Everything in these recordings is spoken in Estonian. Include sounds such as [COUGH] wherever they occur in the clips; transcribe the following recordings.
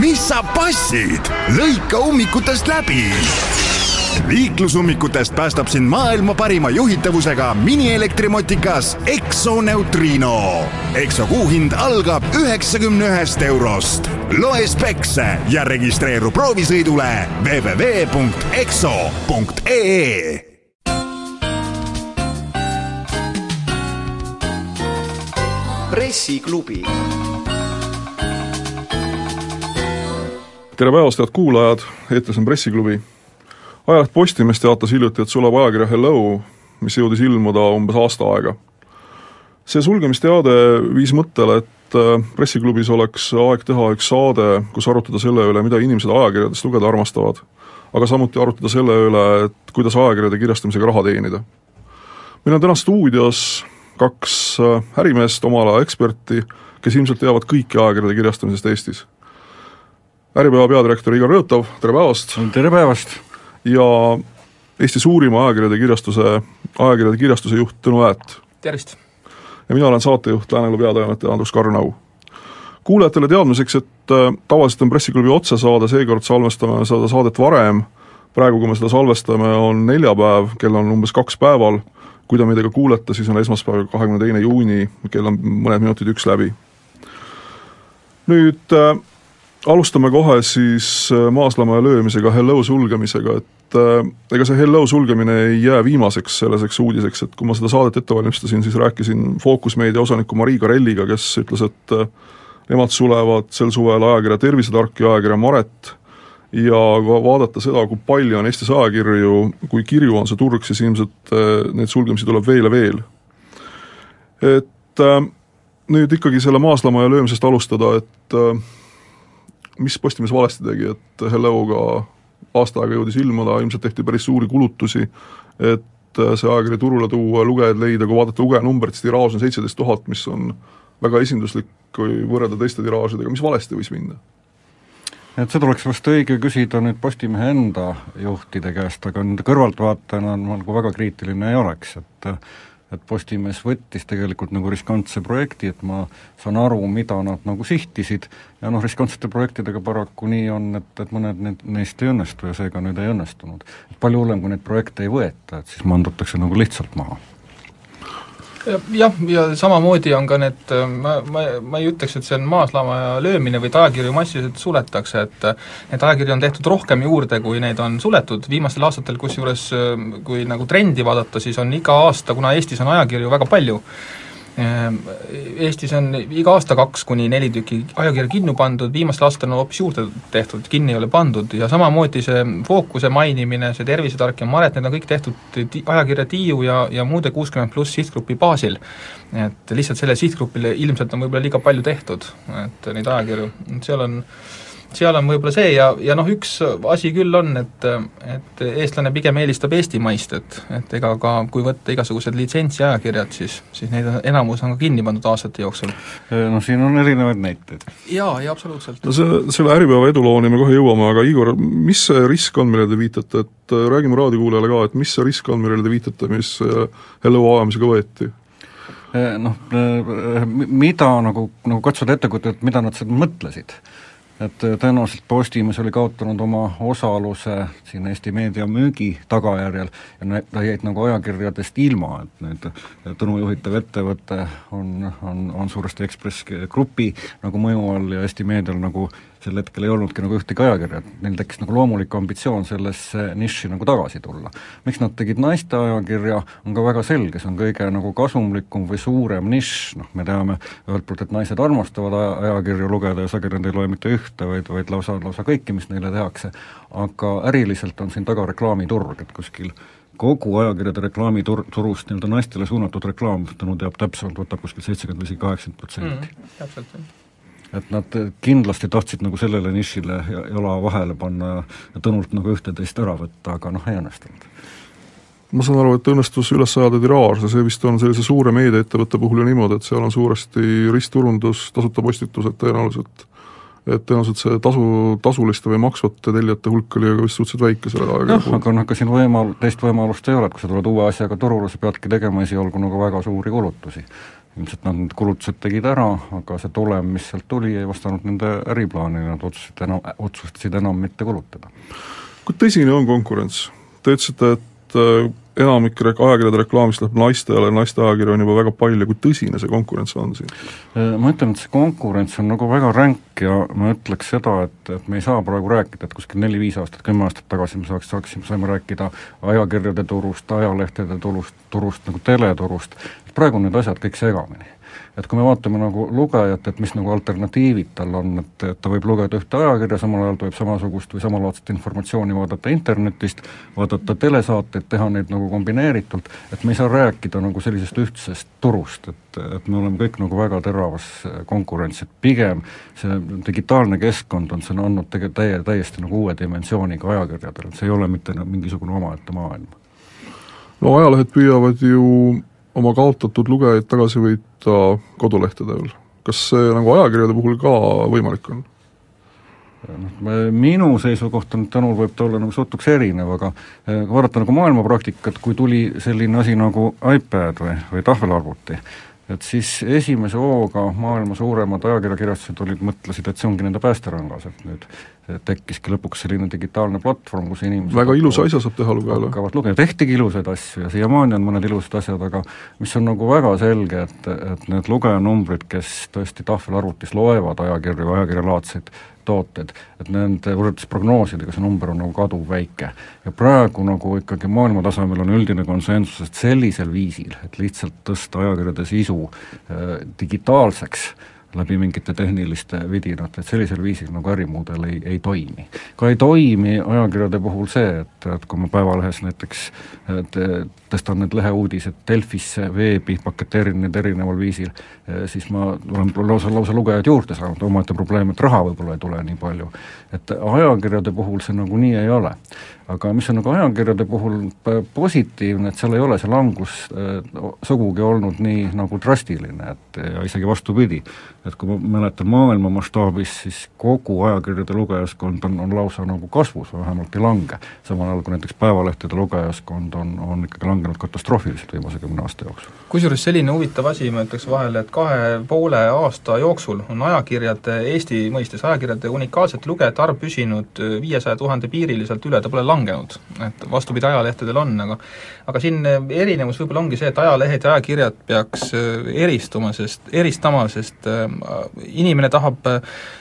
mis sa passid? lõika ummikutest läbi liiklusummikutest päästab sind maailma parima juhitavusega minielektrimotikas Exo Neutrino. Exo kuuhind algab üheksakümne ühest eurost. loe spekse ja registreeru proovisõidule www.exo.ee pressiklubi. Tere päevast, head kuulajad, eetris on Pressiklubi. ajaleht Postimees teatas hiljuti, et suleb ajakirja Hello, mis jõudis ilmuda umbes aasta aega. see sulgemisteade viis mõttele, et äh, Pressiklubis oleks aeg teha üks saade, kus arutada selle üle, mida inimesed ajakirjadest lugeda armastavad, aga samuti arutada selle üle, et kuidas ajakirjade kirjastamisega raha teenida. meil on täna stuudios kaks äh, ärimeest, oma ala eksperti, kes ilmselt teavad kõiki ajakirjade kirjastamisest Eestis. Äripäeva peadirektor Igor Rõõtov, tere päevast! tere päevast! ja Eesti suurima ajakirjade kirjastuse, ajakirjade kirjastuse juht Tõnu Äät. tervist! ja mina olen saatejuht, Lääne peatoimetaja Andrus Karnau. kuulajatele teadmiseks, et äh, tavaliselt on Pressiklubi otsesaade, seekord salvestame seda saadet varem, praegu, kui me seda salvestame, on neljapäev, kell on umbes kaks päeval kui te meid aga kuulete, siis on esmaspäev, kahekümne teine juuni, kell on mõned minutid üks läbi. nüüd äh, alustame kohe siis äh, maaslama löömisega, Hello sulgemisega, et äh, ega see Hello sulgemine ei jää viimaseks selliseks uudiseks, et kui ma seda saadet ette valmistasin, siis rääkisin Fookus Meedia osaniku Marii Karelliga, kes ütles, et äh, nemad sulevad sel suvel ajakirja Tervisetark ja ajakirja Maret ja kui vaadata seda, kui palju on Eestis ajakirju, kui kirju on see turg, siis ilmselt äh, neid sulgemisi tuleb veel ja veel. et äh, nüüd ikkagi selle maaslama ja löömisest alustada, et äh, mis Postimees valesti tegi, et Helloga aasta aega jõudis ilmuda, ilmselt tehti päris suuri kulutusi, et see ajakiri turule tuua, lugejaid leida, kui vaadata lugejanumbrit, siis tiraaž on seitseteist tuhat, mis on väga esinduslik, kui võrrelda teiste tiraažidega, mis valesti võis minna? et seda oleks vast õige küsida nüüd Postimehe enda juhtide käest, aga nende kõrvaltvaatajana ma nagu väga kriitiline ei oleks, et et Postimees võttis tegelikult nagu riskantse projekti, et ma saan aru, mida nad nagu sihtisid, ja noh, riskantsete projektidega paraku nii on, et, et mõned need, neist ei õnnestu ja seega nüüd ei õnnestunud. palju hullem, kui neid projekte ei võeta, et siis mandutakse nagu lihtsalt maha jah, ja samamoodi on ka need, ma, ma, ma ei ütleks, et see on maaslama löömine või et ajakirju massiliselt suletakse, et neid ajakirju on tehtud rohkem juurde, kui neid on suletud, viimastel aastatel kusjuures kui nagu trendi vaadata, siis on iga aasta, kuna Eestis on ajakirju väga palju, Eestis on iga aasta kaks kuni neli tükki ajakirja kinni pandud, viimastel aastatel on hoopis juurde tehtud, kinni ei ole pandud ja samamoodi see fookuse mainimine, see Tervisetark ja Maret, need on kõik tehtud ajakirja Tiiu ja, ja muude kuuskümmend pluss sihtgrupi baasil. et lihtsalt sellele sihtgrupile ilmselt on võib-olla liiga palju tehtud, et neid ajakirju, seal on seal on võib-olla see ja, ja noh, üks asi küll on, et et eestlane pigem eelistab eestimaist, et et ega ka kui võtta igasugused litsentsiajakirjad, siis, siis neid on, enamus on ka kinni pandud aastate jooksul. No siin on erinevaid näiteid. jaa, jaa absoluutselt. no see, selle Äripäeva edulooni me kohe jõuame, aga Igor, mis see risk on, millele te viitate, et räägime raadiokuulajale ka, et mis see risk on, millele te viitate, mis Hello ajamisega võeti? Noh, mida nagu, nagu katsuda ette kujutada, et mida nad seda mõtlesid et äh, tõenäoliselt Postimees oli kaotanud oma osaluse siin Eesti meedia müügi tagajärjel ja need jäid nagu ajakirjadest ilma, et nüüd Tõnu juhitav ettevõte on, on, on suuresti Ekspress Grupi nagu mõju all ja Eesti meedial nagu sel hetkel ei olnudki nagu ühtegi ajakirja, et neil tekkis nagu loomulik ambitsioon sellesse nišši nagu tagasi tulla. miks nad tegid naiste ajakirja, on ka väga selge, see on kõige nagu kasumlikum või suurem nišš, noh me teame ühelt poolt, et naised armastavad ajakirju lugeda ja sageli nad ei loe mitte ühte, vaid, vaid lausa, lausa kõiki, mis neile tehakse, aga äriliselt on siin taga reklaamiturg, et kuskil kogu ajakirjade reklaamiturust nii-öelda naistele suunatud reklaam, Tõnu teab täpsemalt, võtab kuskil seitsekümmend või isegi kaheksakümmend protsenti. Mm, täpselt, jah et nad kindlasti tahtsid nagu sellele nišile jala vahele panna ja, Tõnult nagu ühte-teist ära võtta, aga noh, ei õnnestunud. ma saan aru, et õnnestus üles ajada tiraaž ja see vist on sellise suure meediaettevõtte puhul ju niimoodi, et seal on suuresti ristturundus, tasuta postitused tõenäoliselt et tõenäoliselt see tasu, tasuliste või maksvate tellijate hulk oli vist suhteliselt väike sellel ajal. jah, aga noh, ega siin võimal-, teist võimalust ei ole, et kui sa tuled uue asjaga turule, sa peadki tegema esialgu nagu väga suuri kulutusi ilmselt nad need kulutused tegid ära, aga see tulem, mis sealt tuli, ei vastanud nende äriplaanile, nad otsustasid enam, otsustasid enam mitte kulutada. kui tõsine on konkurents? Te ütlesite, et äh, enamik ajakirjade reklaamist läheb naistele, naiste ajakirju on juba väga palju, kui tõsine see konkurents on siin? Ma ütlen, et see konkurents on nagu väga ränk ja ma ütleks seda, et, et me ei saa praegu rääkida, et kuskil neli-viis aastat, kümme aastat tagasi me saaks, saaksime, saime rääkida ajakirjade turust, ajalehtede turust, turust nagu teleturust, praegu on need asjad kõik segamini et kui me vaatame nagu lugejat, et mis nagu alternatiivid tal on, et, et ta võib lugeda ühte ajakirja, samal ajal ta võib samasugust või samalaadset informatsiooni vaadata internetist, vaadata telesaateid, teha neid nagu kombineeritult, et me ei saa rääkida nagu sellisest ühtsest turust, et, et me oleme kõik nagu väga teravas konkurentsis, et pigem see digitaalne keskkond on siin andnud tege-, täie, täiesti nagu uue dimensiooniga ajakirjadele, et see ei ole mitte mingisugune omaette maailm. no ajalehed püüavad ju oma kaotatud lugejaid tagasi võita kodulehtedel. kas see nagu ajakirjade puhul ka võimalik on? noh, minu seisukoht on, et Tõnul võib ta olla nagu sootuks erinev, aga eh, kui vaadata nagu maailma praktikat, kui tuli selline asi nagu iPad või, või tahvelarvuti, et siis esimese hooga maailma suuremad ajakirjakirjastused olid, mõtlesid, et see ongi nende päästerangas, et nüüd tekkiski lõpuks selline digitaalne platvorm, kus inimesed väga ilusa asja saab teha lugejale. hakkavad lugema, tehtigi ilusaid asju ja siiamaani on mõned ilusad asjad, aga mis on nagu väga selge, et, et need lugejanumbrid, kes tõesti tahvelarvutis loevad ajakirju, ajakirjalaadseid tooted, et nende võrreldes prognoosidega see number on nagu kaduvväike. ja praegu nagu ikkagi maailma tasemel on üldine konsensus, et sellisel viisil, et lihtsalt tõsta ajakirjade sisu äh, digitaalseks äh,, läbi mingite tehniliste vidinate, et sellisel viisil nagu ärimudel ei, ei toimi. ka ei toimi ajakirjade puhul see, et, et kui ma Päevalehes näiteks et, tõstan need leheuudised Delfisse, veebi, paketeerin need erineval viisil, siis ma olen lausa, lausa lugejaid juurde saanud, omaette probleem, et raha võib-olla ei tule nii palju. et ajakirjade puhul see nagunii ei ole aga mis on nagu ajakirjade puhul positiivne, et seal ei ole see langus äh, sugugi olnud nii nagu drastiline, et ja isegi vastupidi, et kui ma mäletan maailma mastaabis, siis kogu ajakirjade lugejaskond on, on lausa nagu kasvus vähemalt ei lange. samal ajal kui näiteks päevalehtede lugejaskond on, on ikkagi langenud katastroofiliselt viimase kümne aasta jooksul. kusjuures selline huvitav asi, ma ütleks vahele, et kahe poole aasta jooksul on ajakirjade, Eesti mõistes ajakirjade unikaalsete lugejate arv püsinud viiesaja tuhande piiriliselt üle, ta pole langenud langenud, et vastupidi, ajalehtedel on, aga aga siin erinevus võib-olla ongi see, et ajalehed ja ajakirjad peaks äh, eristuma, sest, eristama, sest äh, inimene tahab,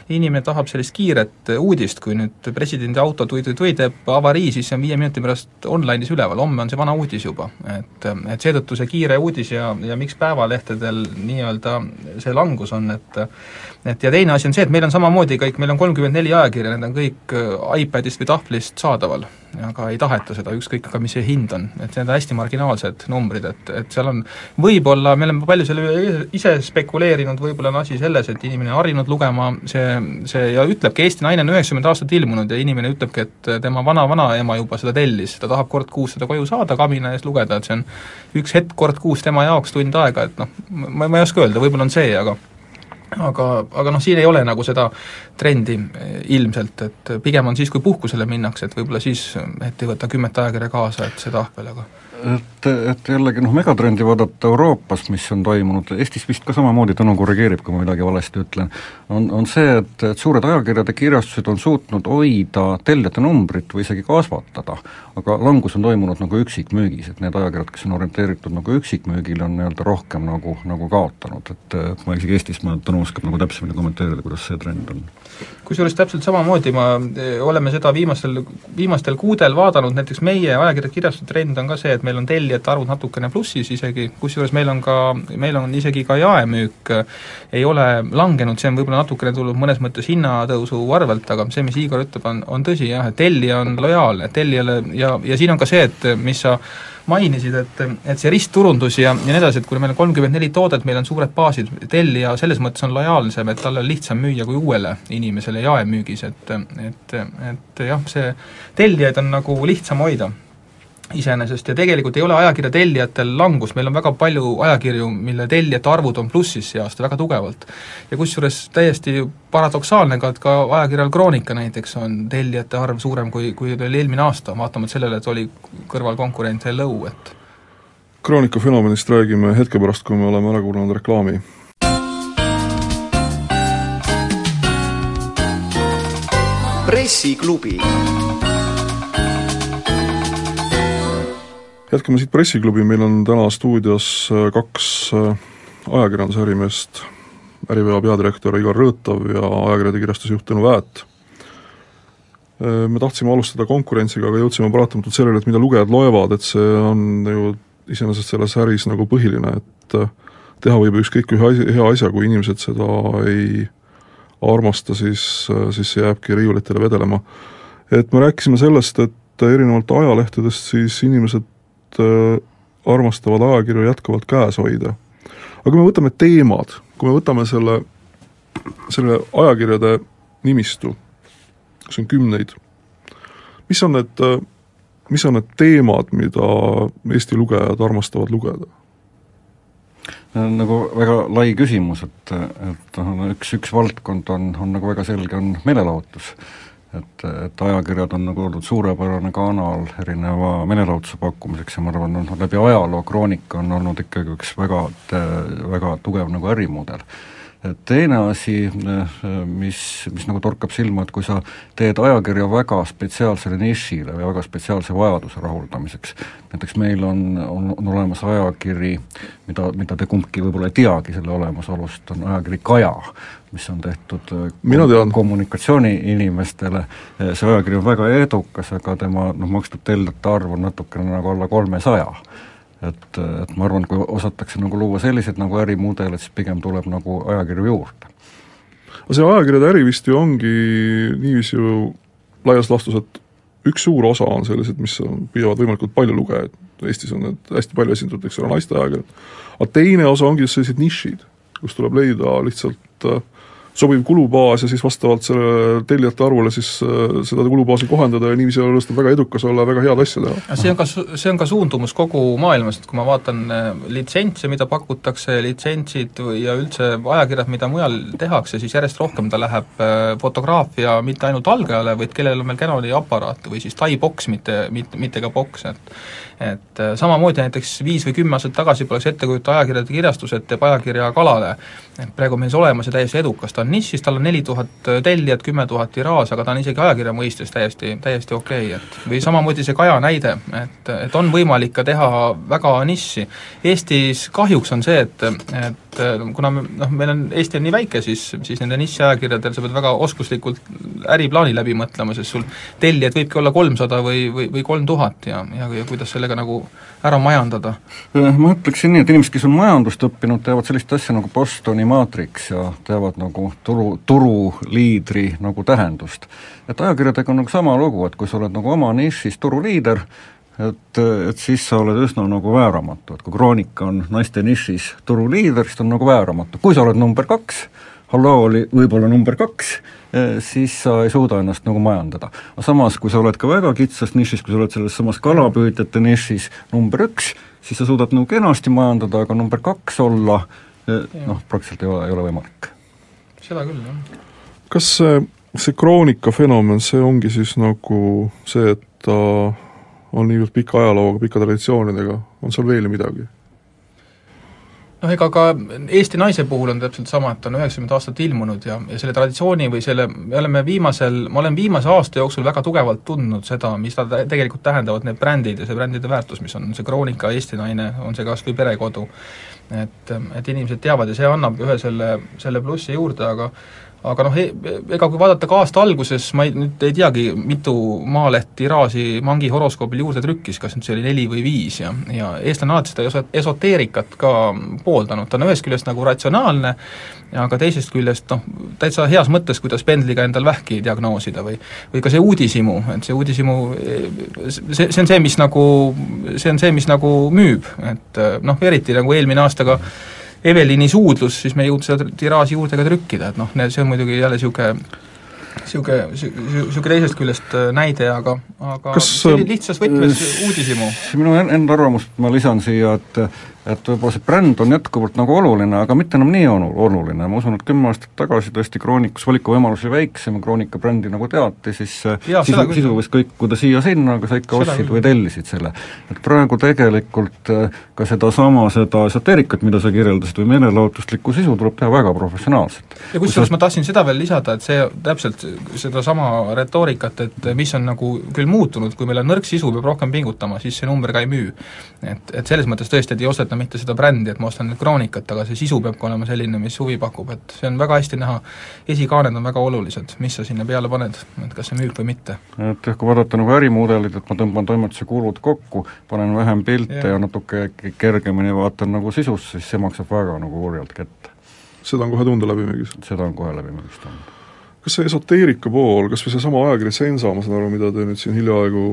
inimene tahab sellist kiiret uudist, kui nüüd presidendi auto tui-tui-tui teeb avarii, siis see on viie minuti pärast online'is üleval, homme on see vana uudis juba. et, et seetõttu see kiire uudis ja, ja miks päevalehtedel nii-öelda see langus on, et et ja teine asi on see, et meil on samamoodi kõik, meil on kolmkümmend neli ajakirja, need on kõik äh, iPadist või tahvlist saadaval. Aga ei taheta seda, ükskõik ka, mis see hind on, et need on hästi marginaalsed numbrid, et, et seal on võib-olla, me oleme palju selle üle ise spekuleerinud, võib-olla on asi selles, et inimene on harjunud lugema, see, see ja ütlebki, Eesti naine on üheksakümmend aastat ilmunud ja inimene ütlebki, et tema vana-vanaema juba seda tellis, ta tahab kord kuus seda koju saada, kabina ees lugeda, et see on üks hetk kord kuus tema jaoks, tund aega, et noh, ma, ma ei oska öelda, võib-olla on see, aga aga, aga noh, siin ei ole nagu seda trendi eh, ilmselt, et pigem on siis, kui puhkusele minnakse, et võib-olla siis, et ei võta kümmet ajakirja kaasa, et see tahvel, aga et, et jällegi noh, megatrendi vaadata Euroopas, mis on toimunud, Eestis vist ka samamoodi, Tõnu korrigeerib, kui ma midagi valesti ütlen, on, on see, et, et suured ajakirjade kirjastused on suutnud hoida tellijate numbrit või isegi kasvatada, aga langus on toimunud nagu üksikmüügis, et need ajakirjad, kes on orienteeritud nagu üksikmüügile, on nii-öelda rohkem nagu, nagu kaotanud, et ma isegi Eestis, ma, Tõnu oskab nagu täpsemini kommenteerida, kuidas see trend on kusjuures täpselt samamoodi ma, eh, oleme seda viimastel, viimastel kuudel vaadanud, näiteks meie ajakirjakirjastuse trend on ka see, et meil on tellijate arvud natukene plussis isegi, kusjuures meil on ka, meil on isegi ka jaemüük eh, ei ole langenud, see on võib-olla natukene tulnud mõnes mõttes hinnatõusu arvelt, aga see, mis Igor ütleb, on, on tõsi jah, et tellija on lojaalne, tellijale ja, ja siin on ka see, et mis sa mainisid, et, et see ristturundus ja, ja nii edasi, et kuna meil on kolmkümmend neli toodet, meil on suured baasid, tellija selles mõttes on lojaalsem, et talle on lihtsam müüa kui uuele inimesele jaemüügis, et, et, et jah, see tellijaid on nagu lihtsam hoida iseenesest ja tegelikult ei ole ajakirja tellijatel langust, meil on väga palju ajakirju, mille tellijate arvud on plussis see aasta väga tugevalt. ja kusjuures täiesti paradoksaalne ka, et ka ajakirjal Kroonika näiteks on tellijate arv suurem kui, kui oli eelmine aasta, vaatamata sellele, et oli kõrvalkonkurent Hello, et Kroonika fenomenist räägime hetke pärast, kui me oleme ära kuulanud reklaami. pressiklubi jätkame siit Pressiklubi, meil on täna stuudios äh, kaks äh, ajakirjanduse ärimeest, Äripäeva peadirektor Igor Rõõtov ja ajakirjade kirjastusjuht Tõnu Väät. Äh, me tahtsime alustada konkurentsiga, aga jõudsime paratamatult sellele, et mida lugejad loevad, et see on ju iseenesest selles äris nagu põhiline, et teha võib ükskõik ühe asja, hea asja, kui inimesed seda ei armasta, siis, siis see jääbki riiulitele vedelema. et me rääkisime sellest, et erinevalt ajalehtedest siis inimesed armastavad ajakirju jätkuvalt käes hoida. aga kui me võtame teemad, kui me võtame selle, selle ajakirjade nimistu, kus on kümneid, mis on need, mis on need teemad, mida Eesti lugejad armastavad lugeda? nagu väga lai küsimus, et, et noh, üks, üks valdkond on, on nagu väga selge, on meelelahutus et, et ajakirjad on nagu olnud suurepärane kanal erineva meelelahutuse pakkumiseks ja ma arvan, noh läbi ajaloo Kroonika on olnud ikkagi üks väga, väga tugev nagu ärimudel teine asi, mis, mis nagu torkab silma, et kui sa teed ajakirja väga spetsiaalsele nišile või väga spetsiaalse vajaduse rahuldamiseks, näiteks meil on, on, on olemas ajakiri, mida, mida te kumbki võib-olla ei teagi selle olemasolust, on ajakiri Kaja, mis on tehtud kom kommunikatsiooniinimestele, see ajakiri on väga edukas, aga tema noh, makstud tellijate arv on natukene nagu alla kolmesaja et, et ma arvan, kui osatakse nagu luua selliseid nagu ärimudeleid, siis pigem tuleb nagu ajakirju juurde. no see ajakirjade äri vist ju ongi niiviisi ju laias laastus, et üks suur osa on sellised, mis püüavad võimalikult palju lugejaid, Eestis on need hästi palju esindatud, eks ole, naiste ajakirjad, aga teine osa ongi sellised nišid, kus tuleb leida lihtsalt äh, sobiv kulubaas ja siis vastavalt sellele tellijate arvule siis äh, seda kulubaasi kohandada ja niiviisi õnnestub väga edukas olla väga head asja teha. see on ka, see on ka suundumus kogu maailmas, et kui ma vaatan äh, litsentse, mida pakutakse, litsentsid ja üldse ajakirjad, mida mujal tehakse, siis järjest rohkem ta läheb äh, fotograafia mitte ainult algajale, vaid kellel on veel Canoni aparaat või siis Tai boks, mitte, mitte, mitte ka boks, et et samamoodi näiteks viis või kümme aastat tagasi poleks ette kujuta ajakirjade kirjastus, et teeb ajakirja kalale. et praegu on meil see olemas ja täiesti edukas, ta on nišis, tal on neli tuhat tellijat, kümme tuhat tiraaž, aga ta on isegi ajakirja mõistes täiesti, täiesti okei okay., et või samamoodi see Kaja näide, et, et on võimalik ka teha väga nišši. Eestis kahjuks on see, et, et kuna me, noh, meil on, Eesti on nii väike, siis, siis nende nišiajakirjadel sa pead väga oskuslikult äriplaani läbi mõtlema, sest sul tellijaid võibki olla kolmsada või, või, või kolm tuhat ja, ja, ja kuidas sellega nagu ära majandada? Ma ütleksin nii, et inimesed, kes on majandust õppinud, teavad sellist asja nagu Bostoni maatriks ja teavad nagu turu, turuliidri nagu tähendust. et ajakirjadega on nagu sama lugu, et kui sa oled nagu oma nišis turuliider, et, et siis sa oled üsna nagu vääramatu, et kui Kroonika on naiste nišis turuliider, siis ta on nagu vääramatu, kui sa oled number kaks, Halloo oli võib-olla number kaks, eh, siis sa ei suuda ennast nagu majandada. aga samas, kui sa oled ka väga kitsas nišis, kui sa oled selles samas kalapüüdjate nišis number üks, siis sa suudad nagu kenasti majandada, aga number kaks olla eh, noh, praktiliselt ei ole, ei ole võimalik seda küll, jah. kas see, see kroonika fenomen, see ongi siis nagu see, et ta on niivõrd pika ajalooga, pika traditsioonidega, on seal veel midagi? noh, ega ka Eesti naise puhul on täpselt sama, et ta on üheksakümmend aastat ilmunud ja, ja selle traditsiooni või selle, me oleme viimasel, ma olen viimase aasta jooksul väga tugevalt tundnud seda, mis ta tegelikult tähendavad, need brändid ja see brändide väärtus, mis on see Kroonika, Eesti naine, on see kas või Perekodu et, et inimesed teavad ja see annab ühe selle, selle plussi juurde, aga aga noh, e-, ega kui vaadata ka aasta alguses, ma ei, nüüd ei teagi, mitu Maaleht tiraaži Mangi horoskoobil juurde trükkis, kas nüüd see oli neli või viis ja, ja eestlane alati seda eso-, esoteerikat ka pooldanud, ta on ühest küljest nagu ratsionaalne, aga teisest küljest noh, täitsa heas mõttes, kuidas pendliga endal vähki diagnoosida või või ka see uudishimu, et see uudishimu, see, see on see, mis nagu, see on see, mis nagu müüb, et noh, eriti nagu eelmine aasta ka Evelini suudlus, siis me ei jõudnud seda tiraaži juurde ka trükkida, et noh, see on muidugi jälle niisugune niisugune, niisugune teisest küljest äh, näide, aga, aga Kas, äh, lihtsas võtmes uudishimu. minu enda arvamust ma lisan siia, et et võib-olla see bränd on jätkuvalt nagu oluline, aga mitte enam nii onu-, oluline, ma usun, et kümme aastat tagasi tõesti Kroonikus valikuvõimalus oli väiksem, Kroonika brändi nagu teati, siis Jaa, sisu, seda küll. sisu võis kõikuda siia-sinna, aga sa ikka ostsid või tellisid selle. et praegu tegelikult äh, ka sedasama, seda esoteerikat, mida sa kirjeldasid, või meelelahutuslikku sisu tuleb teha väga professionaalselt. ja kusjuures ma tahtsin seda veel lisada, et see täpselt sedasama retoorikat, et mis on nagu küll muutunud, kui meil on nõrk sisu, peab rohkem pingutama, siis see number ka ei müü. et, et selles mõttes tõesti, et ei osteta mitte seda brändi, et ma ostan nüüd Kroonikat, aga see sisu peab ka olema selline, mis huvi pakub, et see on väga hästi näha, esikaaned on väga olulised, mis sa sinna peale paned, et kas see müüb või mitte. et jah, kui vaadata nagu ärimudelit, et ma tõmban toimetuse kulud kokku, panen vähem pilte ja, ja natuke ke- kergemini vaatan nagu sisusse, siis see maksab väga nagu kurjalt kätte. seda on kohe tunda läbimüügis. seda on kohe läbi mõistanud. kas see esoteerika pool, kas või seesama ajakiri Sensa, ma saan aru, mida te nüüd siin hiljaaegu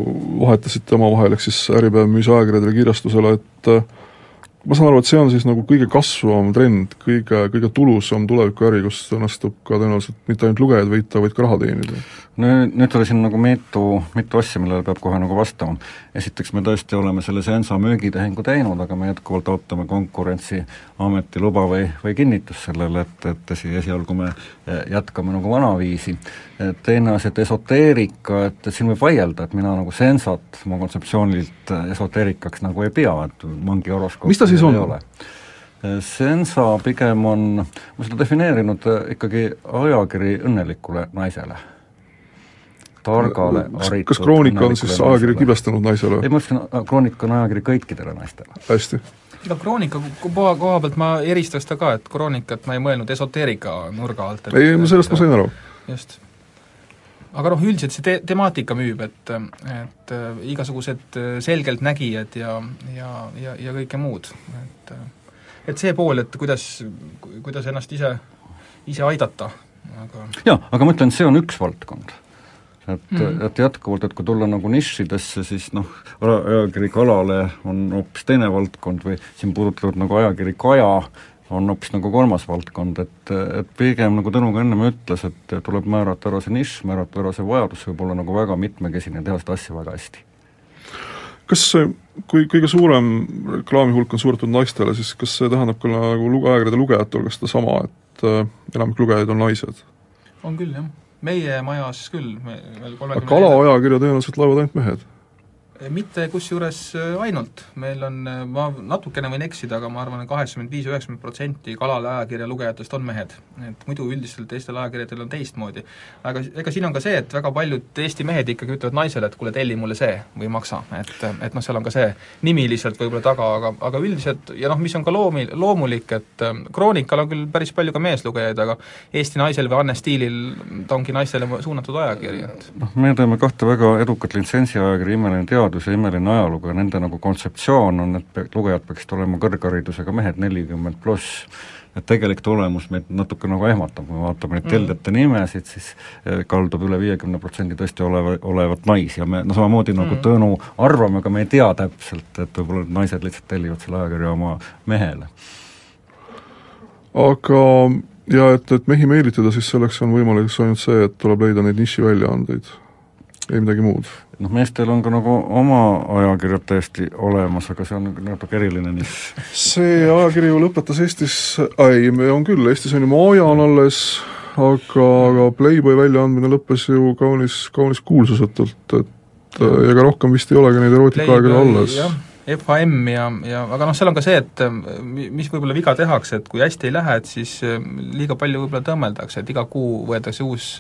vahetasite omavahel, ehk siis Äripäev müüs ajakirjadele kirjastusele, et äh, ma saan aru, et see on siis nagu kõige kasvavam trend, kõige, kõige tulusam tulevikuäri, kus õnnestub ka tõenäoliselt mitte ainult lugejaid võita, vaid ka raha teenida. nüüd, nüüd oli siin nagu mitu, mitu asja, millele peab kohe nagu vastama. esiteks me tõesti oleme selle Sensa müügitehingu teinud, aga me jätkuvalt ootame Konkurentsiameti luba või, või kinnitust sellele, et, et esi, esialgu me eh, jätkame nagu vanaviisi. teine asi, et esoteerika, et, et siin võib vaielda, et mina nagu Sensat oma kontseptsioonilt eh, esoteerikaks nagu ei pea, et mangi horoskoop Mis ta siis on? ei. Sensa pigem on, ma seda defineerinud eh, ikkagi ajakiri õnnelikule naisele. targale, haritud kas Kroonika on siis ajakiri naisele. kibestanud naisele? ei, ma ütlesin, Kroonika on ajakiri kõikidele naistele. hästi. ega Kroonika ko- koha, koha pealt ma eristaks ta ka, et Kroonikat ma ei mõelnud esoteerika nurga alt. et- ei, sellest ma sain aru. just. Aga noh, üldiselt see te-, temaatika müüb, et, et äh, igasugused äh, selgeltnägijad ja, ja, ja, ja kõike muud, et äh, et see pool, et kuidas, kuidas ennast ise, ise aidata, aga jaa, aga ma ütlen, see on üks valdkond. et mm, et jätkuvalt, et kui tulla nagu nišidesse, siis noh, aja- ajakiri Kalale on hoopis teine valdkond või siin puudutavad nagu ajakiri Kaja, on hoopis nagu kolmas valdkond, et, et pigem nagu Tõnu ka ennem ütles, et tuleb määrata ära see nišš, määrata ära see vajadus, võib olla nagu väga mitmekesine ja teha seda asja väga hästi. kas kui kõige suurem reklaami hulk on suunatud naistele, siis kas see tähendab ka nagu luge-, ajakirjade lugejate hulgas sedasama, et äh, enamik lugejaid on naised? on küll, jah. meie majas küll, me veel aga kolmekümne kalaajakirja tõenäoliselt loevad ainult mehed. Mitte kusjuures äh, ainult, meil on, äh, ma natukene võin eksida, aga ma arvan et, kaheksakümmend viis, üheksakümmend protsenti Kalale ajakirja lugejatest on mehed. et muidu üldiselt teistel ajakirjadel on teistmoodi. aga ega siin on ka see, et väga paljud Eesti mehed ikkagi ütlevad naisele, et kuule, telli mulle see või maksa, et, et noh, seal on ka see nimi lihtsalt võib-olla taga, aga, aga üldiselt ja noh, mis on ka loomi, loomulik, et äh, Kroonikal on küll päris palju ka meeslugejaid, aga Eesti naisel või Anne Stiilil ta ongi naistele suunatud ajakiri, et noh, me teeme kahte väga edukat litsentsiajakirja, Imeline teadus ja Imeline ajalugu ja nende nagu kontseptsioon on, et pe- lugejad peaksid olema kõrgharidusega mehed nelikümmend pluss. et tegelik tulemus meid natuke nagu ehmatab, kui me vaatame neid Mm. teldjate nimesid, siis eh, kaldub üle viiekümne protsendi tõesti oleva, olevat naisi ja me noh, samamoodi nagu Mm. Tõnu arvame, aga me ei tea täpselt, et võib-olla need naised lihtsalt tellivad selle ajakirja oma mehele. aga ja et, et mehi meelitada, siis selleks on võimalik ainult see, et tuleb leida neid nišiväljaandeid, ei midagi muud. noh, meestel on ka nagu oma ajakirjad täiesti olemas, aga see on natuke eriline nišš. see ajakiri ju lõpetas Eestis, ei, on küll, Eestis on ju Maja on alles, aga, aga Playboy väljaandmine lõppes ju kaunis, kaunis kuulsusetult, et äh, ega rohkem vist ei olegi neid erootikaajakirju alles. FHM ja, ja aga noh, seal on ka see, et mi- mis võib-olla viga tehakse, et kui hästi ei lähe, et siis ähm, liiga palju võib-olla tõmmeldakse, et iga kuu võetakse uus,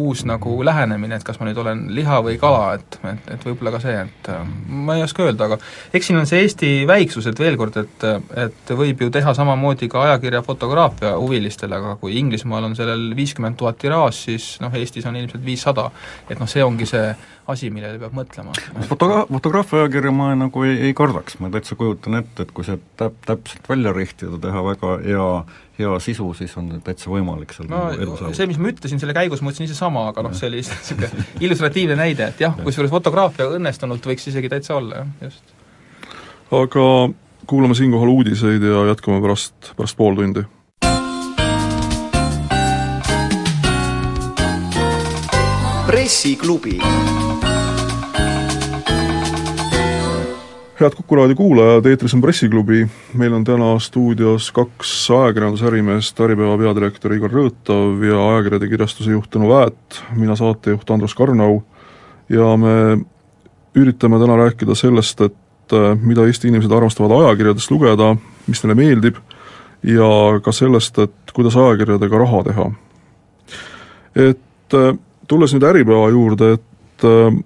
uus nagu lähenemine, et kas ma nüüd olen liha või kala, et, et, et võib-olla ka see, et äh, ma ei oska öelda, aga eks siin on see Eesti väiksus, et veel kord, et et võib ju teha samamoodi ka ajakirja fotograafia huvilistele, aga kui Inglismaal on sellel viiskümmend tuhat tiraaž, siis noh, Eestis on ilmselt viissada. et noh, see ongi see asi, millele peab mõtlema. Fotogra-, fotograafia ma nagu ei, ei kardaks, ma täitsa kujutan ette, et kui see täp-, täpselt välja rihtida, teha väga hea, hea sisu, siis on täitsa võimalik seal no nagu edu saavutada. see, mis ma ütlesin selle käigus, ma ütlesin ise sama, aga noh, see oli lihtsalt niisugune [LAUGHS] illustratiivne näide, et jah, kusjuures fotograafia õnnestunult võiks isegi täitsa olla, jah, just. aga kuulame siinkohal uudiseid ja jätkame pärast, pärast pool tundi pressiklubi head Kuku raadio kuulajad, eetris on Pressiklubi, meil on täna stuudios kaks ajakirjandusärimeest, Äripäeva peadirektor Igor Rõõtav ja ajakirjade kirjastuse juht Tõnu Väät, mina saatejuht Andrus Karnau ja me üritame täna rääkida sellest, et äh, mida Eesti inimesed armastavad ajakirjadest lugeda, mis neile meeldib, ja ka sellest, et kuidas ajakirjadega raha teha. et äh, tulles nüüd Äripäeva juurde, et äh,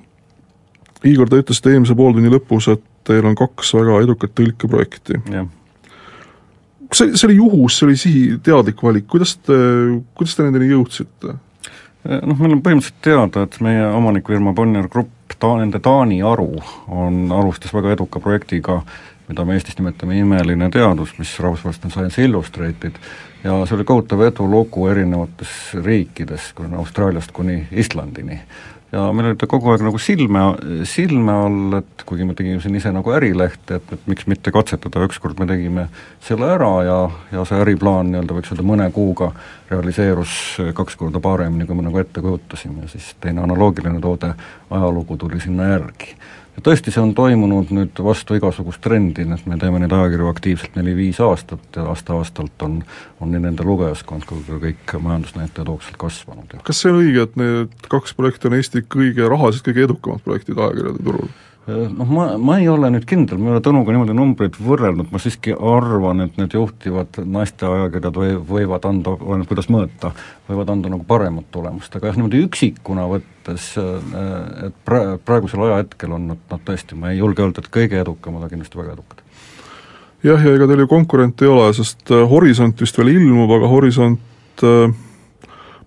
Igor, te ütlesite eelmise pooltunni lõpus, et teil on kaks väga edukat tõlkeprojekti. kas see, see oli juhus, see oli sihi, teadlik valik, kuidas te, kuidas te nendeni jõudsite? noh, meil on põhimõtteliselt teada, et meie omanikfirma Bonnier Grupp, ta-, nende Taani haru on, alustas väga eduka projektiga, mida me Eestis nimetame Imeline teadus, mis rahvusvaheliselt on Science Illustrated, ja see oli kohutav edulugu erinevates riikides, Austraaliast kuni Islandini. Ja meil oli ta kogu aeg nagu silme, silme all, et kuigi me tegime siin ise nagu ärilehte, et, et miks mitte katsetada, ükskord me tegime selle ära ja, ja see äriplaan nii-öelda võiks öelda mõne kuuga realiseerus kaks korda paremini, kui me nagu ette kujutasime. Ja siis teine analoogiline toode, ajalugu tuli sinna järgi tõesti, see on toimunud nüüd vastu igasugust trendi, et me teeme neid ajakirju aktiivselt neli-viis aastat ja aasta-aastalt on, on nii nende lugejaskond kui ka kõik majandusnäitajad hoogsalt kasvanud. kas see on õige, et need kaks projekti on Eesti kõige, rahaliselt kõige edukamad projektid ajakirjade turul? Noh, ma, ma ei ole nüüd kindel, ma ei ole Tõnuga niimoodi numbreid võrrelnud, ma siiski arvan, et need juhtivad naiste ajakirjad või võivad anda, oleneb kuidas mõõta, võivad anda nagu paremat tulemust, aga jah, niimoodi üksikuna võttes, et pra-, praegusel ajahetkel on nad, nad tõesti, ma ei julge öelda, et kõige edukamad, aga kindlasti väga edukad. jah, ja ega teil ju konkurente ei ole, sest Horisont vist veel ilmub, aga Horisont äh,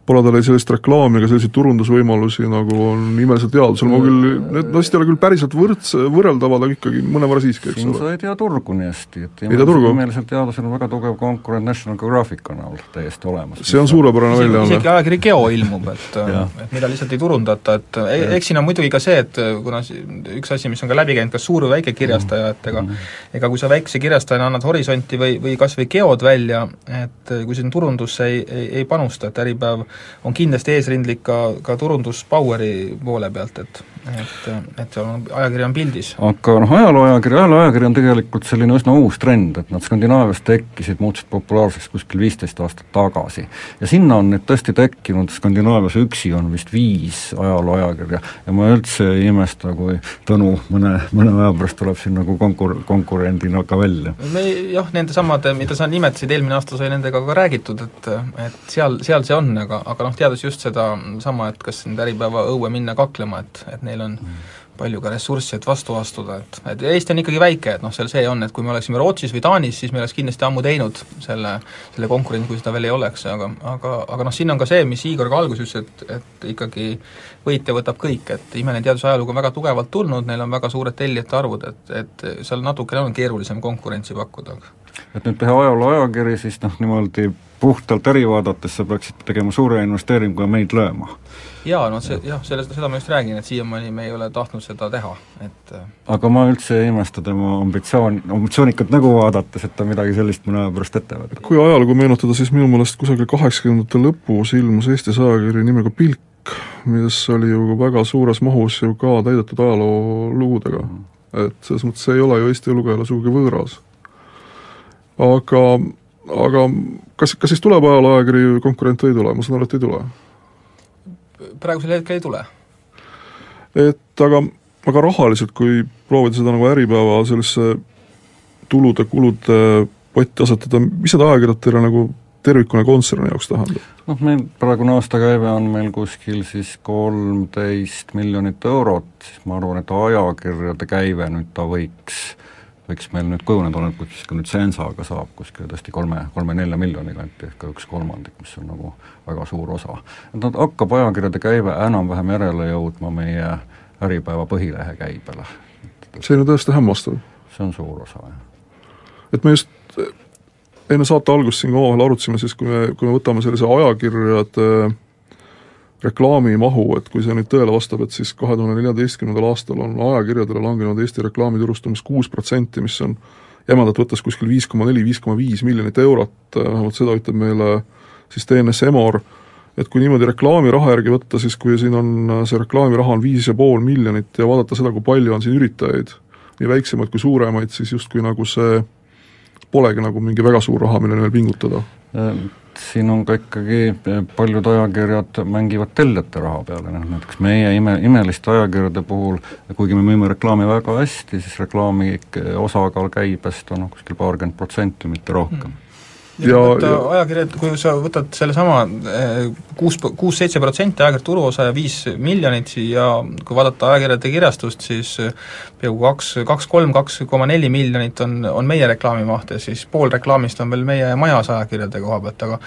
pole tal ei sellist reklaami ega selliseid turundusvõimalusi, nagu on imelisel teadusel, ma küll, need vist ei ole küll päriselt võrds-, võrreldavad, aga ikkagi mõnevõrra siiski, eks ole. sa ei tea turgu nii hästi, et imelisel teadusel on väga tugev konkurent National Geographic näol täiesti olemas. see on suurepärane väljaanne. isegi ajakiri Geo ilmub, et [LAUGHS] et mida lihtsalt ei turundata, et e, eks siin on muidugi ka see, et kuna üks asi, mis on ka läbi käinud, kas suur või väike kirjastaja, et ega -hmm. ega kui sa väikese kirjastajana annad Horisonti või, või kas või Geod välja, et kui siin turundusse ei, ei, ei panusta, et Äripäev on kindlasti eesrindlik ka, ka turunduspoweri poole pealt, et et, et seal on, ajakiri on pildis. aga noh, ajalooajakiri, ajalooajakiri on tegelikult selline üsna uus trend, et nad Skandinaavias tekkisid, muutusid populaarseks kuskil viisteist aastat tagasi. ja sinna on nüüd tõesti tekkinud, Skandinaavias üksi on vist viis ajalooajakirja ja ma üldse ei imesta, kui Tõnu mõne, mõne aja pärast tuleb siin nagu konkur-, konkurendina ka välja. me jah, nende samade, mida sa nimetasid, eelmine aasta sai nendega ka räägitud, et et seal, seal see on, aga, aga noh, teades just seda sama, et kas nüüd Äripäeva õue minna kaklema, et, et neil on palju ka ressurssi, et vastu astuda, et, et Eesti on ikkagi väike, et noh, seal see on, et kui me oleksime Rootsis või Taanis, siis me oleks kindlasti ammu teinud selle, selle konkurendi, kui seda veel ei oleks, aga aga, aga noh, siin on ka see, mis Igor ka alguses ütles, et, et ikkagi võitja võtab kõik, et imeline teaduse ajalugu on väga tugevalt tulnud, neil on väga suured tellijate arvud, et, et seal natukene on keerulisem konkurentsi pakkuda. Et nüüd teha ajaloo ajakiri, siis noh, niimoodi puhtalt äri vaadates sa peaksid tegema suure investeeringu ja meid lööma jaa, no see, jah, sellest, seda ma just räägin, et siiamaani me ei ole tahtnud seda teha, et äh, aga ma üldse ei imesta tema ambitsioon, ambitsioonikat nägu vaadates, et ta midagi sellist mõne aja pärast ette võtab. kui ajalugu meenutada, siis minu meelest kusagil kaheksakümnendate lõpus ilmus Eestis ajakiri nimega Pilk, mis oli ju väga suures mahus ju ka täidetud ajaloolugudega mm.. et selles mõttes see ei ole ju Eesti lugejale sugugi võõras. Aga, aga kas, kas siis tuleb ajalooajakiri konkurent või ei tule, ma saan aru, et ei tule? praegusel hetkel ei tule. et aga, aga rahaliselt, kui proovida seda nagu Äripäeva sellisesse tulude-kulude potti asetada, mis need ajakirjad teile nagu tervikuna kontserni jaoks tähendab? noh, meil praegune aastakäive on meil kuskil siis kolmteist miljonit eurot, siis ma arvan, et ajakirjade käive nüüd ta võiks võiks meil nüüd kujuneda, oleneb, kuidas ka nüüd Sensaga saab, kuskil tõesti kolme, kolme-nelja miljoni kanti, ehk ka üks kolmandik, mis on nagu väga suur osa. et nad hakkab ajakirjade käive enam-vähem järele jõudma meie Äripäeva põhilehe käibele. see on tõesti hämmastav. see on suur osa, jah. et me just enne saate algust siin omavahel arutasime siis, kui me, kui me võtame sellise ajakirjade äh, reklaamimahu, et kui see nüüd tõele vastab, et siis kahe tuhande neljateistkümnendal aastal on ajakirjadele langenud Eesti reklaamiturust umbes kuus protsenti, mis on jämedalt võttes kuskil viis koma neli, viis koma viis miljonit eurot, vähemalt seda ütleb meile siis TNS Emor, et kui niimoodi reklaamiraha järgi võtta, siis kui siin on, see reklaamiraha on viis ja pool miljonit ja vaadata seda, kui palju on siin üritajaid, nii väiksemaid kui suuremaid, siis justkui nagu see polegi nagu mingi väga suur raha, milleni veel pingutada. Siin on ka ikkagi paljud ajakirjad mängivad tellijate raha peale, noh näiteks meie ime, imeliste ajakirjade puhul, kuigi me müüme reklaami väga hästi, siis reklaami osakaal käibest on noh, kuskil paarkümmend protsenti, mitte rohkem. mm ja, ja ajakirjad, kui sa võtad sellesama eh, kuus, kuus-seitse protsenti ajakirja turuosa ja viis miljonit ja kui vaadata ajakirjade kirjastust, siis eh, peaaegu kaks, kaks-kolm, kaks koma neli miljonit on, on meie reklaamimaht ja siis pool reklaamist on veel meie majas ajakirjade koha pealt, aga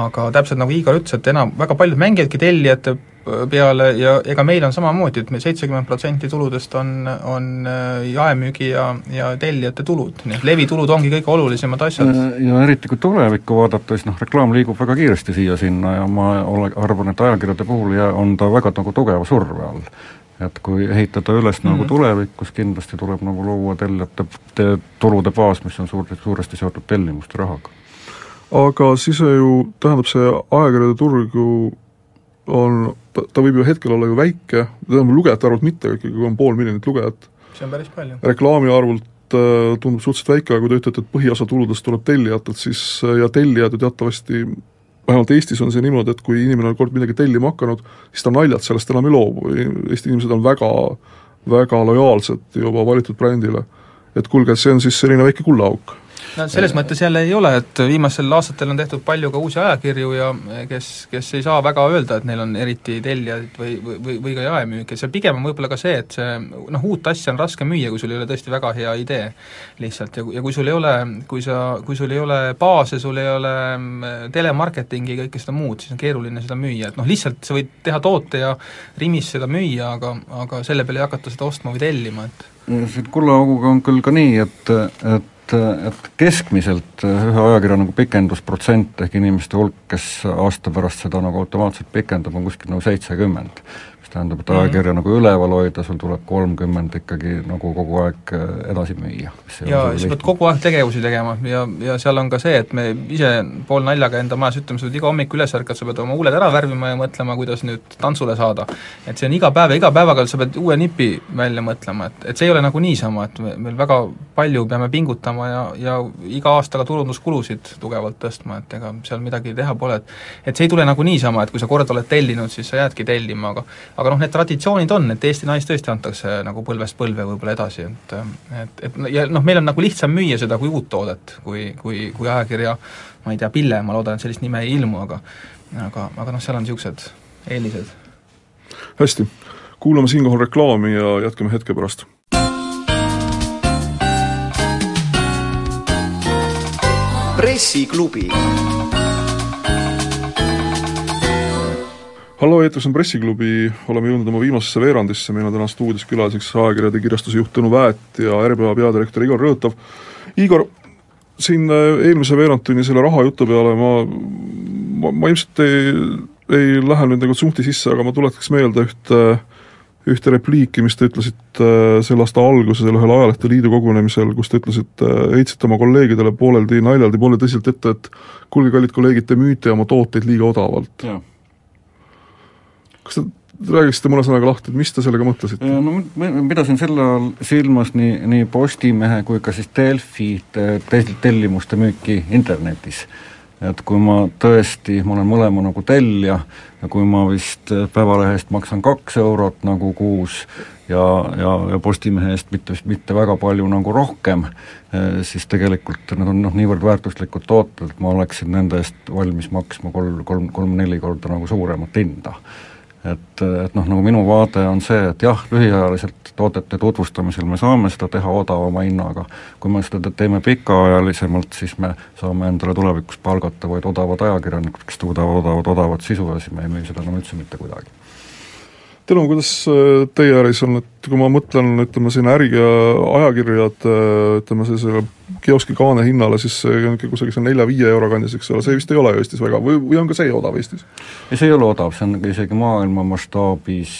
aga täpselt nagu Igor ütles, et enam, väga paljud mängivadki tellijate peale ja ega meil on samamoodi, et meil seitsekümmend protsenti tuludest on, on äh, jaemüügi ja, ja tellijate tulud, nii et levitulud ongi kõige olulisemad asjad. Äh, ja eriti kui tulevikku vaadata, siis noh, reklaam liigub väga kiiresti siia-sinna ja ma ole, arvan, et ajakirjade puhul ja on ta väga nagu tugeva surve all et kui ehitada üles mm -hmm. nagu tulevikus, kindlasti tuleb nagu luua tellijate te, tulude baas, mis on suur, suuresti seotud tellimuste rahaga. aga siis ju tähendab see ajakirjade turg ju on, ta, võib ju hetkel olla ju väike, tähendab lugejate arvult mitte, ikkagi kui on pool miljonit lugejat. see on päris palju. reklaami arvult äh, tundub suhteliselt väike, aga kui te ütlete, et põhiosa tuludest tuleb tellijatelt, siis äh, ja tellijad ju teatavasti vähemalt Eestis on see niimoodi, et kui inimene on kord midagi tellima hakanud, siis ta naljalt sellest enam ei loobu, Eesti inimesed on väga, väga lojaalsed juba valitud brändile. et kuulge, see on siis selline väike kullaauk no selles mõttes jälle ei ole, et viimastel aastatel on tehtud palju ka uusi ajakirju ja kes, kes ei saa väga öelda, et neil on eriti tellijaid või, või, või ka jaemüüki, seal pigem on võib-olla ka see, et see noh, uut asja on raske müüa, kui sul ei ole tõesti väga hea idee lihtsalt. Ja, ja kui sul ei ole, kui sa, kui sul ei ole baase, sul ei ole mm, telemarketingi ja kõike seda muud, siis on keeruline seda müüa, et noh, lihtsalt sa võid teha toote ja Rimis seda müüa, aga, aga selle peale ei hakata seda ostma või tellima, et siit kullaauguga on küll ka nii, et, et et, et keskmiselt ühe ajakirja nagu pikendusprotsent ehk inimeste hulk, kes aasta pärast seda nagu automaatselt pikendab, on kuskil nagu seitsekümmend mis tähendab, et mhm. ajakirja mm -hmm. nagu üleval hoida, sul tuleb kolmkümmend ikkagi nagu kogu aeg äh, edasi müüa. ja sa pead kogu aeg tegevusi tegema ja, ja seal on ka see, et me ise poolnaljaga enda majas ütleme, sa pead iga hommik üles ärkad, sa pead oma huuled ära värvima ja mõtlema, kuidas nüüd tantsule saada. et see on iga päev ja iga päevaga sa pead uue nipi välja mõtlema, et, et see ei ole nagu niisama, et me, meil väga palju peame pingutama ja, ja iga aastaga turunduskulusid tugevalt tõstma, et ega seal midagi teha pole, et et see ei tule nagu niisama, et kui sa kord oled tellinud, siis sa jäädki tellima, aga aga noh, need traditsioonid on, et Eesti naist tõesti antakse nagu põlvest põlve võib-olla edasi, et et, et ja noh, meil on nagu lihtsam müüa seda kui uut toodet, kui, kui, kui ajakirja ma ei tea, Pille, ma loodan, et sellist nime ei ilmu, aga aga, aga noh, seal on niisugused eelised. hästi, kuulame siinkohal reklaami ja jätkame hetke pärast. pressiklubi hallo, eetris on Pressiklubi, oleme jõudnud oma viimasesse veerandisse, meil on täna stuudios külaliseks ajakirjade kirjastuse juht Tõnu Väet ja RBA peadirektor Igor Rõõtov. Igor, siin äh, eelmise veerandtunni selle rahajutu peale ma, ma, ma ilmselt ei, ei lähe nüüd nagu tsunfti sisse, aga ma tuletaks meelde ühte ühte repliiki, mis te ütlesite äh, selle aasta alguses ühel Ajalehte Liidu kogunemisel, kus te ütlesite, heitsite oma kolleegidele pooleldi naljaldi, pooleldi tõsiselt ette, et kuulge, kallid kolleegid, te müüte oma tooteid liiga odavalt kas te räägiksite mõne sõnaga lahti, et mis te sellega mõtlesite? no ma pidasin selle all silmas nii, nii Postimehe kui ka siis Delfi tellimuste müüki internetis. et kui ma tõesti, ma olen mõlema nagu tellija ja kui ma vist Päevalehe eest maksan kaks eurot nagu kuus ja, ja, ja Postimehe eest mitte mitte väga palju nagu rohkem, siis tegelikult need on noh, niivõrd väärtuslikud tooted, et ma oleksin nende eest valmis maksma kolm, kolm, kolm-neli korda nagu suuremat hinda et, et noh, nagu minu vaade on see, et jah, lühiajaliselt toodete tutvustamisel me saame seda teha odavama hinnaga, kui me seda teeme pikaajalisemalt, siis me saame endale tulevikus palgata vaid odavad ajakirjanikud, kes toodavad odavat, odavat sisu ja siis me ei müü seda enam üldse mitte kuidagi. Tõnu, kuidas äh, teie äris on, et kui ma mõtlen, ütleme siin äri ja ajakirjad, äh, ütleme sellisele kioski kaane hinnale, siis see on ikka kusagil seal nelja-viie euro kandis, eks ole, see vist ei ole Eestis väga või, või on ka see odav Eestis? ei, see ei ole odav, see on isegi maailma mastaabis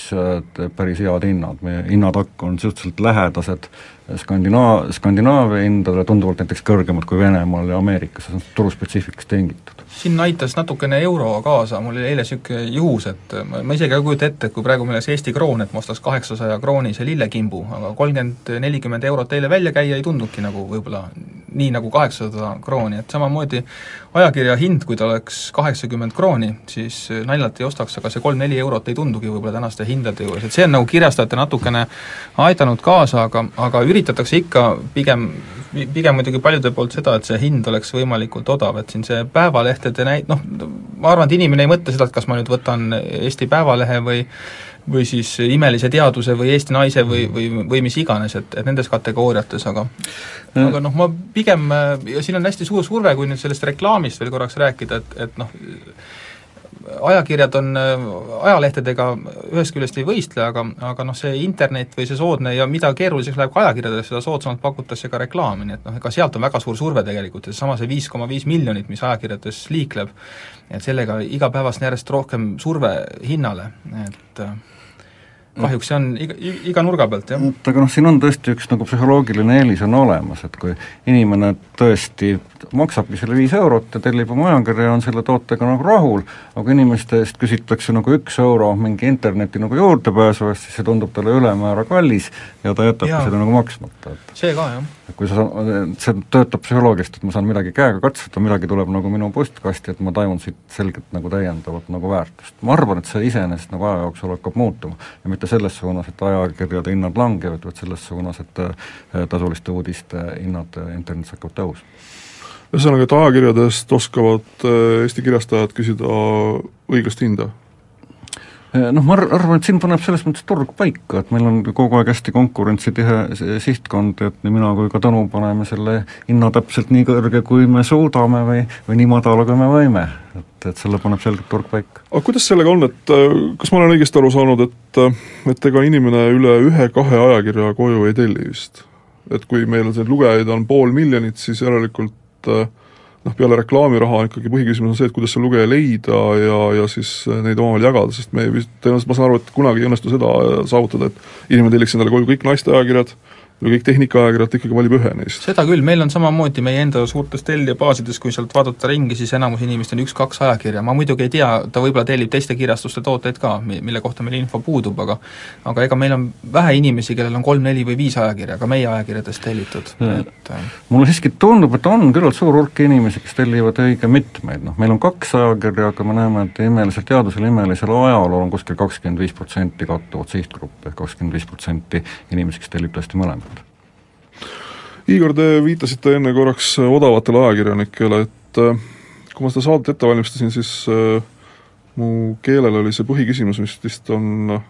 päris head hinnad, meie hinnatakk on suhteliselt lähedased Skandinaa-, Skandinaavia hindadele, tunduvalt näiteks kõrgemad kui Venemaal ja Ameerikas, see on turuspetsiifikast tingitud siin aitas natukene euro kaasa, mul oli eile niisugune juhus, et ma, ma isegi ei kujuta ette, et kui praegu meil oleks Eesti kroon, et ma ostaks kaheksasaja kroonise lillekimbu, aga kolmkümmend, nelikümmend eurot eile välja käia ei tundnudki nagu võib-olla nii nagu kaheksasada krooni, et samamoodi ajakirja hind, kui ta oleks kaheksakümmend krooni, siis naljalt ei ostaks, aga see kolm-neli eurot ei tundugi võib-olla tänaste hindade juures, et see on nagu kirjastajate natukene aidanud kaasa, aga, aga üritatakse ikka pigem pigem muidugi paljude poolt seda, et see hind oleks võimalikult odav, et siin see päevalehtede näi-, noh, ma arvan, et inimene ei mõtle seda, et kas ma nüüd võtan Eesti Päevalehe või või siis Imelise Teaduse või Eesti Naise või, või, või mis iganes, et, et nendes kategooriates, aga aga noh, ma pigem, ja siin on hästi suur surve, kui nüüd sellest reklaamist veel korraks rääkida, et, et noh, ajakirjad on, ajalehtedega ühest küljest ei võistle, aga, aga noh, see internet või see soodne ja mida keeruliseks läheb ka ajakirjadele, seda soodsamalt pakutakse ka reklaami, nii et noh, ega sealt on väga suur surve tegelikult ja seesama see viis koma viis miljonit, mis ajakirjades liikleb, et sellega igapäevast on järjest rohkem surve hinnale, et äh, kahjuks see on iga, iga nurga pealt, jah. et aga noh, siin on tõesti üks nagu psühholoogiline eelis on olemas, et kui inimene tõesti maksabki selle viis eurot ja tellib oma ajakirja ja on selle tootega nagu rahul, aga inimeste eest küsitakse nagu üks euro mingi interneti nagu juurdepääsu eest, siis see tundub talle ülemäära kallis ja ta jätabki seda nagu maksmata, et see ka, jah. Kui sa, see töötab psühholoogiliselt, et ma saan midagi käega katsuda, midagi tuleb nagu minu postkasti, et ma tajun siit selgelt nagu täiendavat nagu väärtust. ma arvan, et see iseenesest nagu aja jooksul hakkab muutuma ja mitte selles suunas, et ajakirjade hinnad langevad, vaid selles suunas, et eh, tasuliste uudiste hinnad internetis hakkavad tõusma ühesõnaga, et ajakirjadest oskavad eh, Eesti kirjastajad küsida õiglast hinda? Noh, ma arvan, et siin paneb selles mõttes turg paika, et meil on kogu aeg hästi konkurentsitihe sihtkond, et nii mina kui ka Tõnu paneme selle hinna täpselt nii kõrge, kui me suudame või, või nii madala, kui me võime. et, et selle paneb selgelt turg paika. aga kuidas sellega on, et eh, kas ma olen õigesti aru saanud, et et ega inimene üle ühe-kahe ajakirja koju ei telli vist? et kui meil see lugejaid on pool miljonit, siis järelikult eh, noh, peale reklaamiraha ikkagi põhiküsimus on see, et kuidas see lugeja leida ja, ja siis neid omavahel jagada, sest me vist, tõenäoliselt ma saan aru, et kunagi ei õnnestu seda saavutada, et inimene telliks endale koju kõik naiste või kõik tehnikaajakirjad ikkagi valib ühe neist? seda küll, meil on samamoodi meie enda suurtes tellijabaasides, kui sealt vaadata ringi, siis enamus inimestel on üks-kaks ajakirja, ma muidugi ei tea, ta võib-olla tellib teiste kirjastuste tooteid ka, mille kohta meil info puudub, aga aga ega meil on vähe inimesi, kellel on kolm-neli või viis ajakirja ka meie ajakirjadest tellitud, et äh, mulle siiski tundub, et on küllalt suur hulk inimesi, kes tellivad õige mitmeid, noh meil on kaks ajakirja, aga me näeme, et imelisel teadusel, imelisel ajalool on kuskil kakskümmend viis protsenti kattuvat sihtgruppi ehk kakskümmend viis protsenti inimesi, kes tellib tõesti mõlemat Igor, te viitasite enne korraks odavatele ajakirjanikele, et äh, kui ma seda saadet ette valmistasin, siis äh, mu keelel oli see põhiküsimus, mis vist on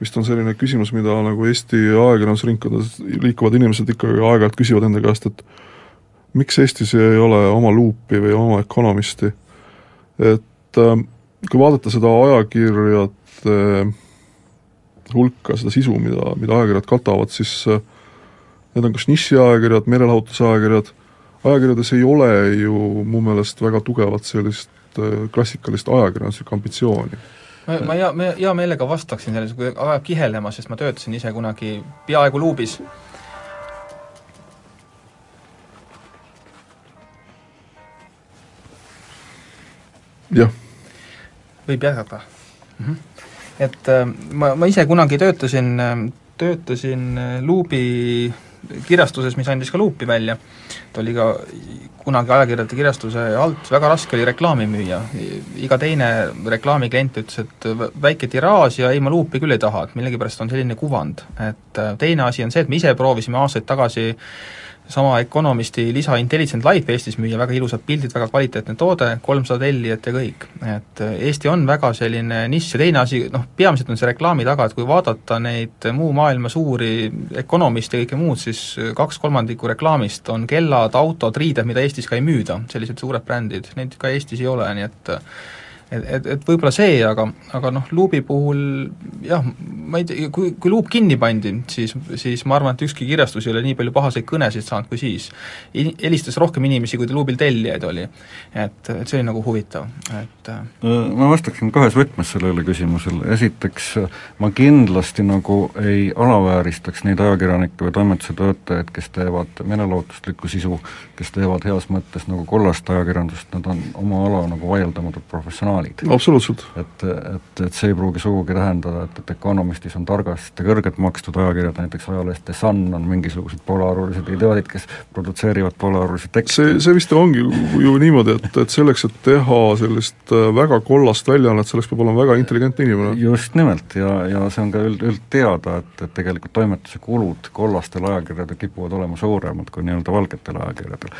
vist on selline küsimus, mida nagu Eesti ajakirjandusringkondades liikuvad inimesed ikkagi aeg-ajalt küsivad enda käest, et miks Eestis ei ole oma luupi või oma Economisti, et äh, kui vaadata seda ajakirjade hulka, seda sisu, mida, mida ajakirjad katavad, siis äh, need on kas nišiajakirjad, meelelahutusajakirjad, ajakirjades ei ole ju mu meelest väga tugevat sellist äh, klassikalist ajakirjanduslikku ambitsiooni ma, ma hea, hea meelega vastaksin sellele, kui ajab kihelema, sest ma töötasin ise kunagi peaaegu luubis. jah. võib jätkata mm. -hmm. et äh, ma, ma ise kunagi töötasin, äh, töötasin luubi kirjastuses, mis andis ka luupi välja, ta oli ka kunagi ajakirjade kirjastuse alt, väga raske oli reklaami müüa. iga teine reklaamiklient ütles, et väike tiraaž ja ei, ma luupi küll ei taha, et millegipärast on selline kuvand. et teine asi on see, et me ise proovisime aastaid tagasi sama Economisti lisa Intelligent Life Eestis müüa, väga ilusad pildid, väga kvaliteetne toode, kolmsada tellijat ja kõik. et äh, Eesti on väga selline nišš ja teine asi, noh, peamiselt on see reklaami taga, et kui vaadata neid muu maailma suuri Economiste ja kõike muud, siis kaks kolmandikku reklaamist on kellad, autod, riided, mida Eestis ka ei müüda, sellised suured brändid, neid ka Eestis ei ole, nii et et, et, et võib-olla see, aga, aga noh, luubi puhul jah, ma ei tea, kui, kui luup kinni pandi, siis, siis ma arvan, et ükski kirjastus ei ole nii palju pahaseid kõnesid saanud kui siis. helistas rohkem inimesi, kui luubil tellijaid oli. et, et see oli nagu huvitav, et äh, ma vastaksin kahes võtmes sellele küsimusele, esiteks ma kindlasti nagu ei alavääristaks neid ajakirjanikke või toimetuse töötajaid, kes teevad meelelahutuslikku sisu, kes teevad heas mõttes nagu kollast ajakirjandust, nad on oma ala nagu vaieldamatult professionaalid professionaalid. absoluutselt. et, et, et see ei pruugi sugugi tähendada, et, et Economistis on targast ja kõrget makstud ajakirjad, näiteks ajalehes The Sun on mingisugused poolearulised idioodid, kes produtseerivad poolearulisi tekste. see, see vist ongi ju niimoodi, et, et selleks, et teha sellist äh, väga kollast väljaannet, selleks peab olema väga intelligentne inimene. just nimelt ja, ja see on ka üld, üldteada, et, et tegelikult toimetuse kulud kollastel ajakirjadel kipuvad olema suuremad kui nii-öelda valgetel ajakirjadel.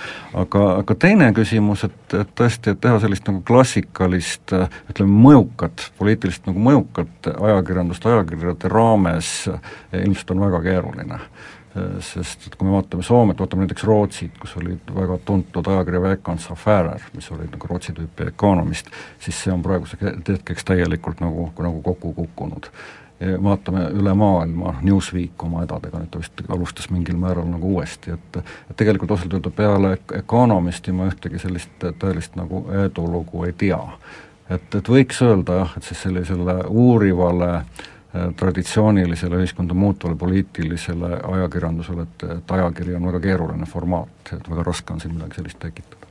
aga, aga teine küsimus, et, et tõesti, et teha sellist nagu klassikalist ütleme, mõjukat, poliitiliselt nagu mõjukat ajakirjandust ajakirjade raames eh, ilmselt on väga keeruline eh, sest et kui me vaatame Soomet, vaatame näiteks Rootsit, kus oli väga tuntud ajakirja Veckans Affärer, mis oli nagu Rootsi tüüpi ökonomist, siis see on praeguseks hetkeks täielikult nagu, nagu kokku kukkunud. vaatame üle maailma, Newsweek oma hädadega, nüüd ta vist alustas mingil määral nagu uuesti, et et tegelikult ausalt öelda peale Economisti ma ühtegi sellist tõelist nagu edulugu ei tea et, et võiks öelda jah, et siis sellisele uurivale äh, traditsioonilisele ühiskonda muutvale poliitilisele ajakirjandusele, et, et ajakiri on väga keeruline formaat, et väga raske on siin midagi sellist tekitada.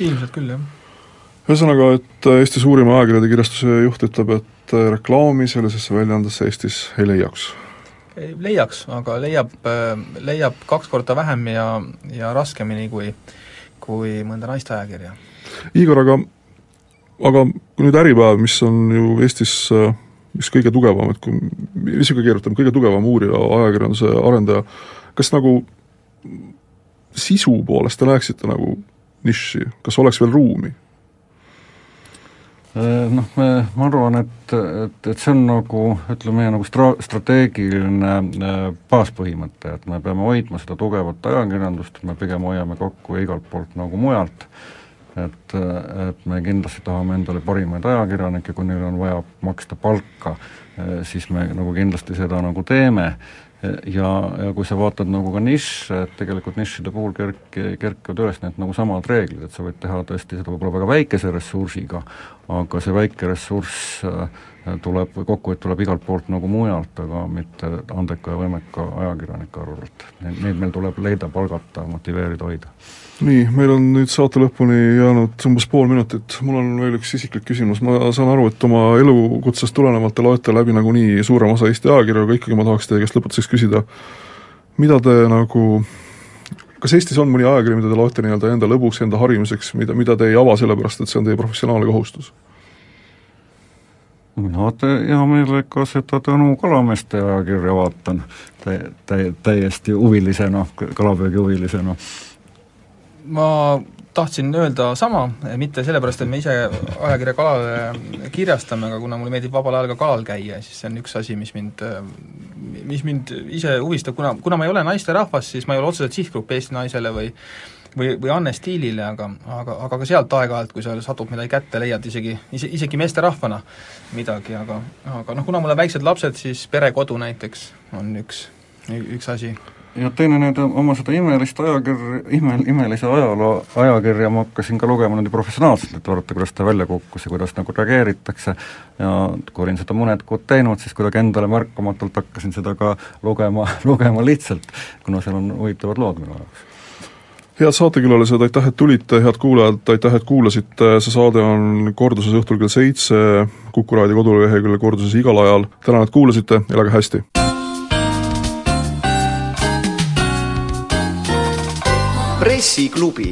ilmselt küll, jah. ühesõnaga, et Eesti suurima ajakirjade kirjastuse juht ütleb, et äh, reklaami sellisesse väljaandesse Eestis ei leiaks? ei leiaks, aga leiab, äh, leiab kaks korda vähem ja, ja raskemini kui, kui mõnda naisteajakirja. Igor, aga aga kui nüüd Äripäev, mis on ju Eestis mis kõige tugevam, et kui, mis niisugune keerutam, kõige tugevam uurija, ajakirjanduse arendaja, kas nagu sisu poolest te näeksite nagu nišši, kas oleks veel ruumi? Äh, noh, me, ma arvan, et, et, et see on nagu ütleme, meie nagu stra-, strateegiline äh, baaspõhimõte, et me peame hoidma seda tugevat ajakirjandust, me pigem hoiame kokku igalt poolt nagu mujalt et, et me kindlasti tahame endale parimaid ajakirjanikke, kui neil on vaja maksta palka, siis me nagu kindlasti seda nagu teeme. Ja, ja kui sa vaatad nagu ka nišše, et tegelikult niššide puhul kerk-, kerkivad üles need nagu samad reeglid, et sa võid teha tõesti seda võib-olla väga väikese ressursiga, aga see väike ressurss tuleb, kokkuhoid tuleb igalt poolt nagu mujalt, aga mitte andeka ja võimeka ajakirjanike arvelt. Neid meil tuleb leida, palgata, motiveerida, hoida nii, meil on nüüd saate lõpuni jäänud umbes pool minutit, mul on veel üks isiklik küsimus, ma saan aru, et oma elukutsest tulenevalt te loete läbi nagunii suurema osa Eesti ajakirju, aga ikkagi ma tahaks teie käest lõpetuseks küsida, mida te nagu kas Eestis on mõni ajakiri, mida te loete nii-öelda enda lõbuks, enda harimiseks, mida, mida te ei ava sellepärast, et see on teie professionaalne kohustus? Mina hea meelega seda Tõnu Kalameeste ajakirja vaatan. Tä-, tä-, täiesti huvilisena, kalapüügihuvilisena ma tahtsin öelda sama, mitte sellepärast, et me ise ajakirja Kalale kirjastame, aga kuna mulle meeldib vabal ajal ka kalal käia, siis see on üks asi, mis mind, mis mind ise huvistab, kuna, kuna ma ei ole naisterahvas, siis ma ei ole otseselt sihtgrupp Eesti naisele või või, või Anne Stiilile, aga, aga, aga ka sealt aeg-ajalt, kui seal satub midagi kätte, leiad isegi, ise, isegi meesterahvana midagi, aga aga noh, kuna mul on väiksed lapsed, siis perekodu näiteks on üks, üks asi. Ja teine nüüd oma seda imelist ajakirja, ime, imelise ajaloo ajakirja ma hakkasin ka lugema niimoodi professionaalselt, et vaadata, kuidas ta välja kukkus ja kuidas nagu reageeritakse. Ja kui olin seda mõned kuud teinud, siis kuidagi endale märkamatult hakkasin seda ka lugema, [LAUGHS] lugema lihtsalt, kuna seal on huvitavad lood minu jaoks head saatekülalised, aitäh, et tulite, head kuulajad, aitäh, et kuulasite, see saade on korduses õhtul kell seitse Kuku raadio koduleheküljel korduses igal ajal, tänan, et kuulasite, elage hästi! pressiklubi